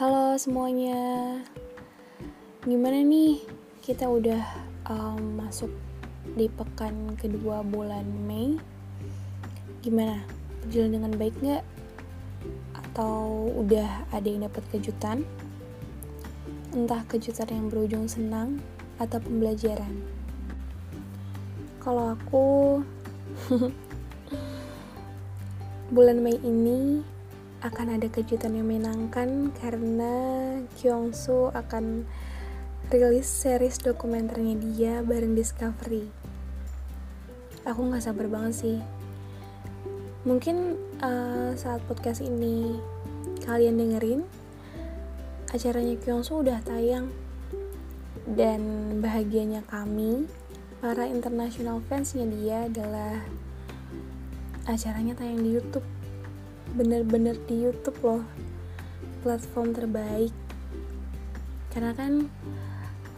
Halo semuanya, gimana nih? Kita udah um, masuk di pekan kedua bulan Mei. Gimana? Berjalan dengan baik nggak? Atau udah ada yang dapat kejutan? Entah kejutan yang berujung senang atau pembelajaran. Kalau aku bulan Mei ini akan ada kejutan yang menyenangkan karena Kyungsu akan rilis series dokumenternya dia bareng Discovery. Aku nggak sabar banget sih. Mungkin uh, saat podcast ini kalian dengerin, acaranya Kyungsu udah tayang dan bahagianya kami para international fansnya dia adalah acaranya tayang di YouTube bener-bener di YouTube loh platform terbaik. Karena kan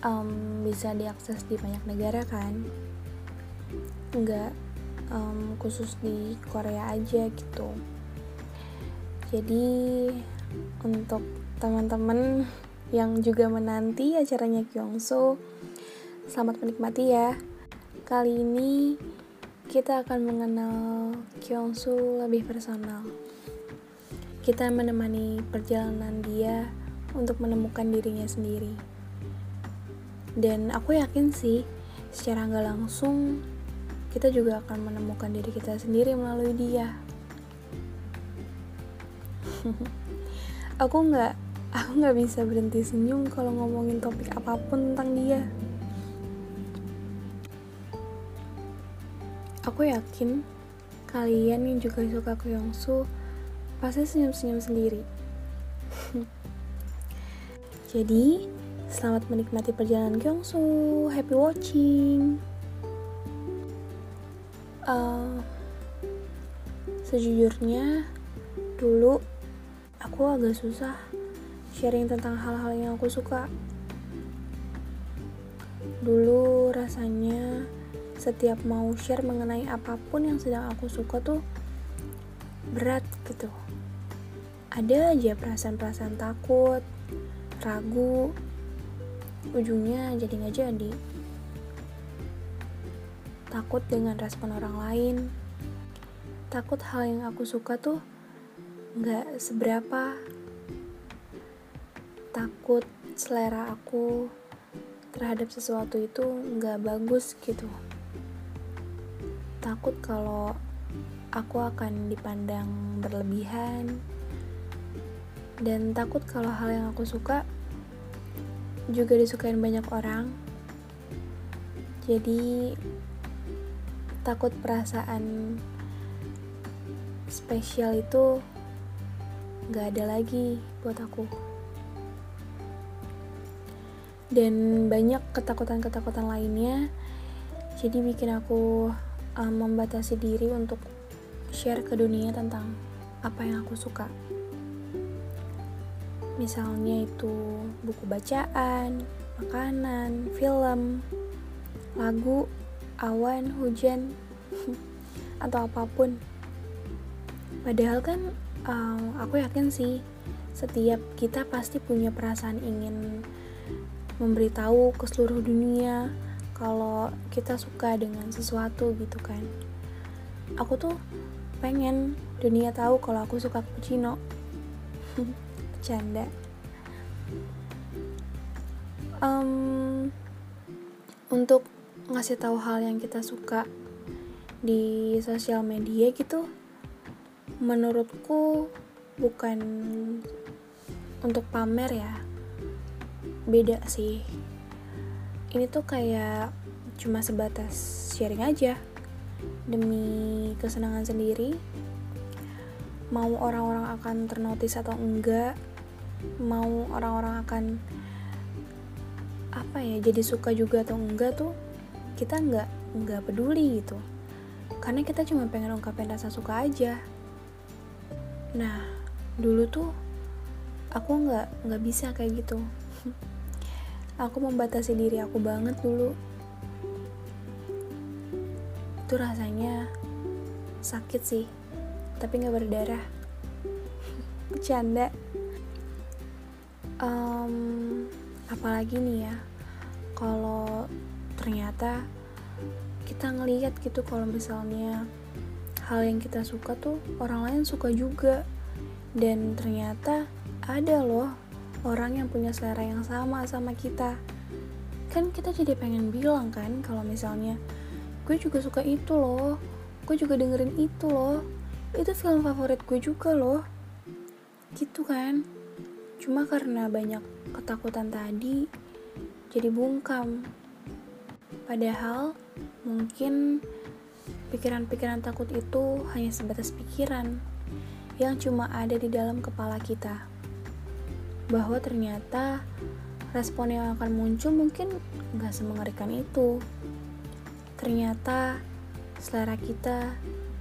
um, bisa diakses di banyak negara kan. Nggak um, khusus di Korea aja gitu. Jadi untuk teman-teman yang juga menanti acaranya Kyungso selamat menikmati ya. Kali ini kita akan mengenal Kyungsu lebih personal kita menemani perjalanan dia untuk menemukan dirinya sendiri. Dan aku yakin sih, secara nggak langsung kita juga akan menemukan diri kita sendiri melalui dia. aku nggak, aku nggak bisa berhenti senyum kalau ngomongin topik apa pun tentang dia. Aku yakin kalian yang juga suka Kyungsu pasti senyum-senyum sendiri. Jadi, selamat menikmati perjalanan Kyungsu. Happy watching. Uh, sejujurnya, dulu aku agak susah sharing tentang hal-hal yang aku suka. Dulu rasanya setiap mau share mengenai apa pun yang sedang aku suka tuh berat gitu ada aja perasaan-perasaan takut, ragu, ujungnya jadi nggak jadi. Takut dengan respon orang lain, takut hal yang aku suka tuh nggak seberapa, takut selera aku terhadap sesuatu itu nggak bagus gitu. Takut kalau aku akan dipandang berlebihan, dan takut kalau hal yang aku suka juga disukain banyak orang. Jadi takut perasaan spesial itu gak ada lagi buat aku. Dan banyak ketakutan-ketakutan lainnya jadi bikin aku um, membatasi diri untuk share ke dunia tentang apa yang aku suka misalnya itu buku bacaan, makanan, film, lagu, awan, hujan, atau apa pun. Padahal kan um, aku yakin sih setiap kita pasti punya perasaan ingin memberitahu ke seluruh dunia kalau kita suka dengan sesuatu gitu kan. Aku tuh pengen. Dunia tahu kalau aku suka cappuccino. bercanda. Um, untuk ngasih tahu hal yang kita suka di sosial media gitu menurutku bukan untuk pamer ya. Beda sih. Ini tuh kayak cuma sebatas sharing aja demi kesenangan sendiri mau orang-orang akan ternotis atau enggak mau orang-orang akan apa ya jadi suka juga atau enggak tuh kita nggak nggak peduli gitu. Karena kita cuma pengen ungkapin rasa suka aja. Nah dulu tuh aku nggak nggak bisa kayak gitu. Aku membatasi diri aku banget dulu itu rasanya sakit sih tapi nggak berdarah. Bercanda um, apalagi nih ya kalau ternyata kita ngelihat gitu kalau misalnya hal yang kita suka tuh orang lain suka juga. Dan ternyata ada loh orang yang punya selera yang sama sama kita. Kan kita jadi pengen bilang kan kalau misalnya gue juga suka itu loh. Gue juga dengerin itu loh. Itu film favorit gue juga loh. Gitu kan? Cuma karena banyak ketakutan tadi jadi bungkam. Padahal mungkin pikiran-pikiran takut itu hanya sebatas pikiran yang cuma ada di dalam kepala kita. Bahwa ternyata respon yang akan muncul mungkin gak semengerikan itu. Ternyata selera kita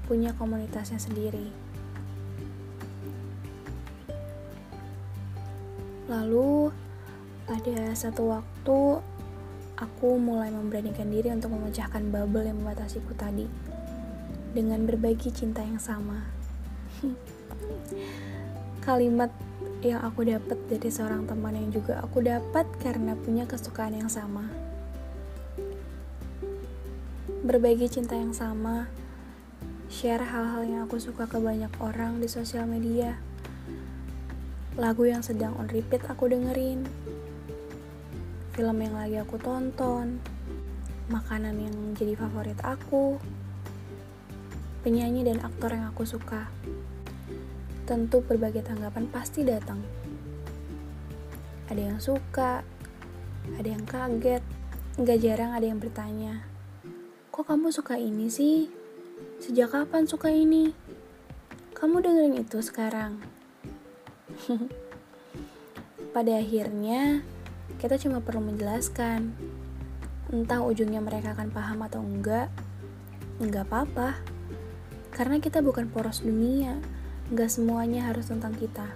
punya komunitasnya sendiri. Lalu pada satu waktu aku mulai memberanikan diri untuk memecahkan bubble yang membatasiku tadi dengan berbagi cinta yang sama. Kalimat yang aku dapat dari seorang teman yang juga aku dapat karena punya kesukaan yang sama. Berbagi cinta yang sama, share hal-hal yang aku suka ke banyak orang di sosial media. Lagu yang sedang on repeat aku dengerin. Film yang lagi aku tonton. Makanan yang jadi favorit aku. Penyanyi dan aktor yang aku suka tentu berbagai tanggapan pasti datang. Ada yang suka, ada yang kaget, nggak jarang ada yang bertanya, kok kamu suka ini sih? Sejak kapan suka ini? Kamu dengerin itu sekarang? Pada akhirnya, kita cuma perlu menjelaskan. Entah ujungnya mereka akan paham atau enggak, enggak apa-apa. Karena kita bukan poros dunia, Gak semuanya harus tentang kita.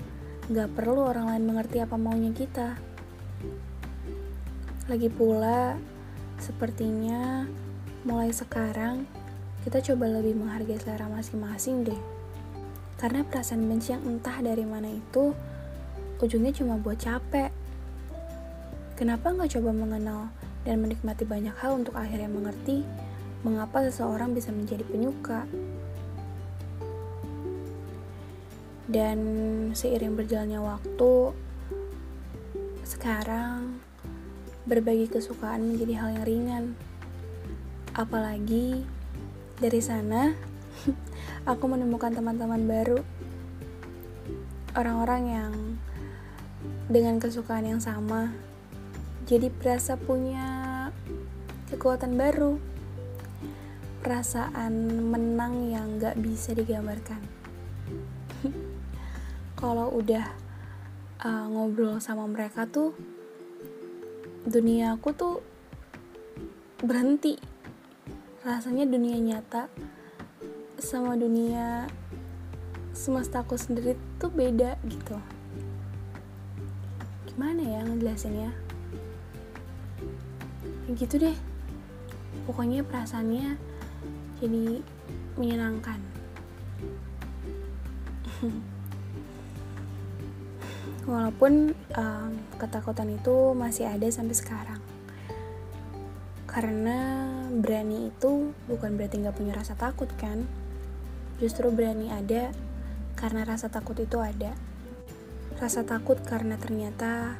Gak perlu orang lain mengerti apa maunya kita. Lagi pula, sepertinya mulai sekarang kita coba lebih menghargai selera masing-masing deh. Karena perasaan benci yang entah dari mana itu, ujungnya cuma buat capek. Kenapa nggak coba mengenal dan menikmati banyak hal untuk akhirnya mengerti mengapa seseorang bisa menjadi penyuka? dan seiring berjalannya waktu sekarang berbagi kesukaan menjadi hal yang ringan apalagi dari sana aku menemukan teman-teman baru. Orang-orang yang dengan kesukaan yang sama. Jadi berasa punya kekuatan baru. Perasaan menang yang gak bisa digambarkan. Kalau udah uh, ngobrol sama mereka tuh dunia aku tuh berhenti rasanya dunia nyata sama dunia semesta aku sendiri tuh beda gitu. Gimana ya ngejelasinnya? Ya gitu deh. Pokoknya perasaannya jadi menyenangkan. Walaupun um, ketakutan itu masih ada sampai sekarang karena berani itu bukan berarti nggak punya rasa takut kan? Justru berani ada karena rasa takut itu ada. Rasa takut karena ternyata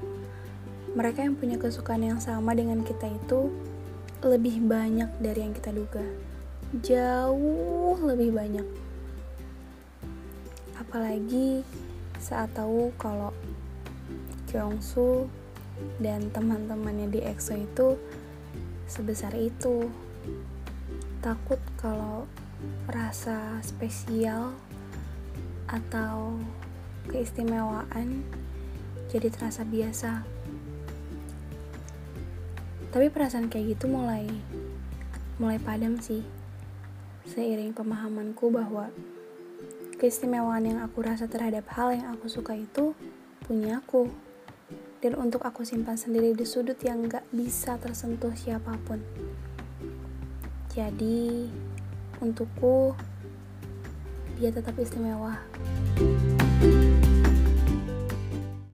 mereka yang punya kesukaan yang sama dengan kita itu lebih banyak dari yang kita duga. Jauh lebih banyak. Apalagi saat tahu kalau Kyungsu dan teman-temannya di EXO itu sebesar itu. Takut kalau rasa spesial atau keistimewaan jadi terasa biasa. Tapi perasaan kayak gitu mulai mulai padam sih. Seiring pemahamanku bahwa keistimewaan yang aku rasa terhadap hal yang aku suka itu punya aku dan untuk aku simpan sendiri di sudut yang gak bisa tersentuh siapa pun. Jadi, untukku, dia tetap istimewa. thank you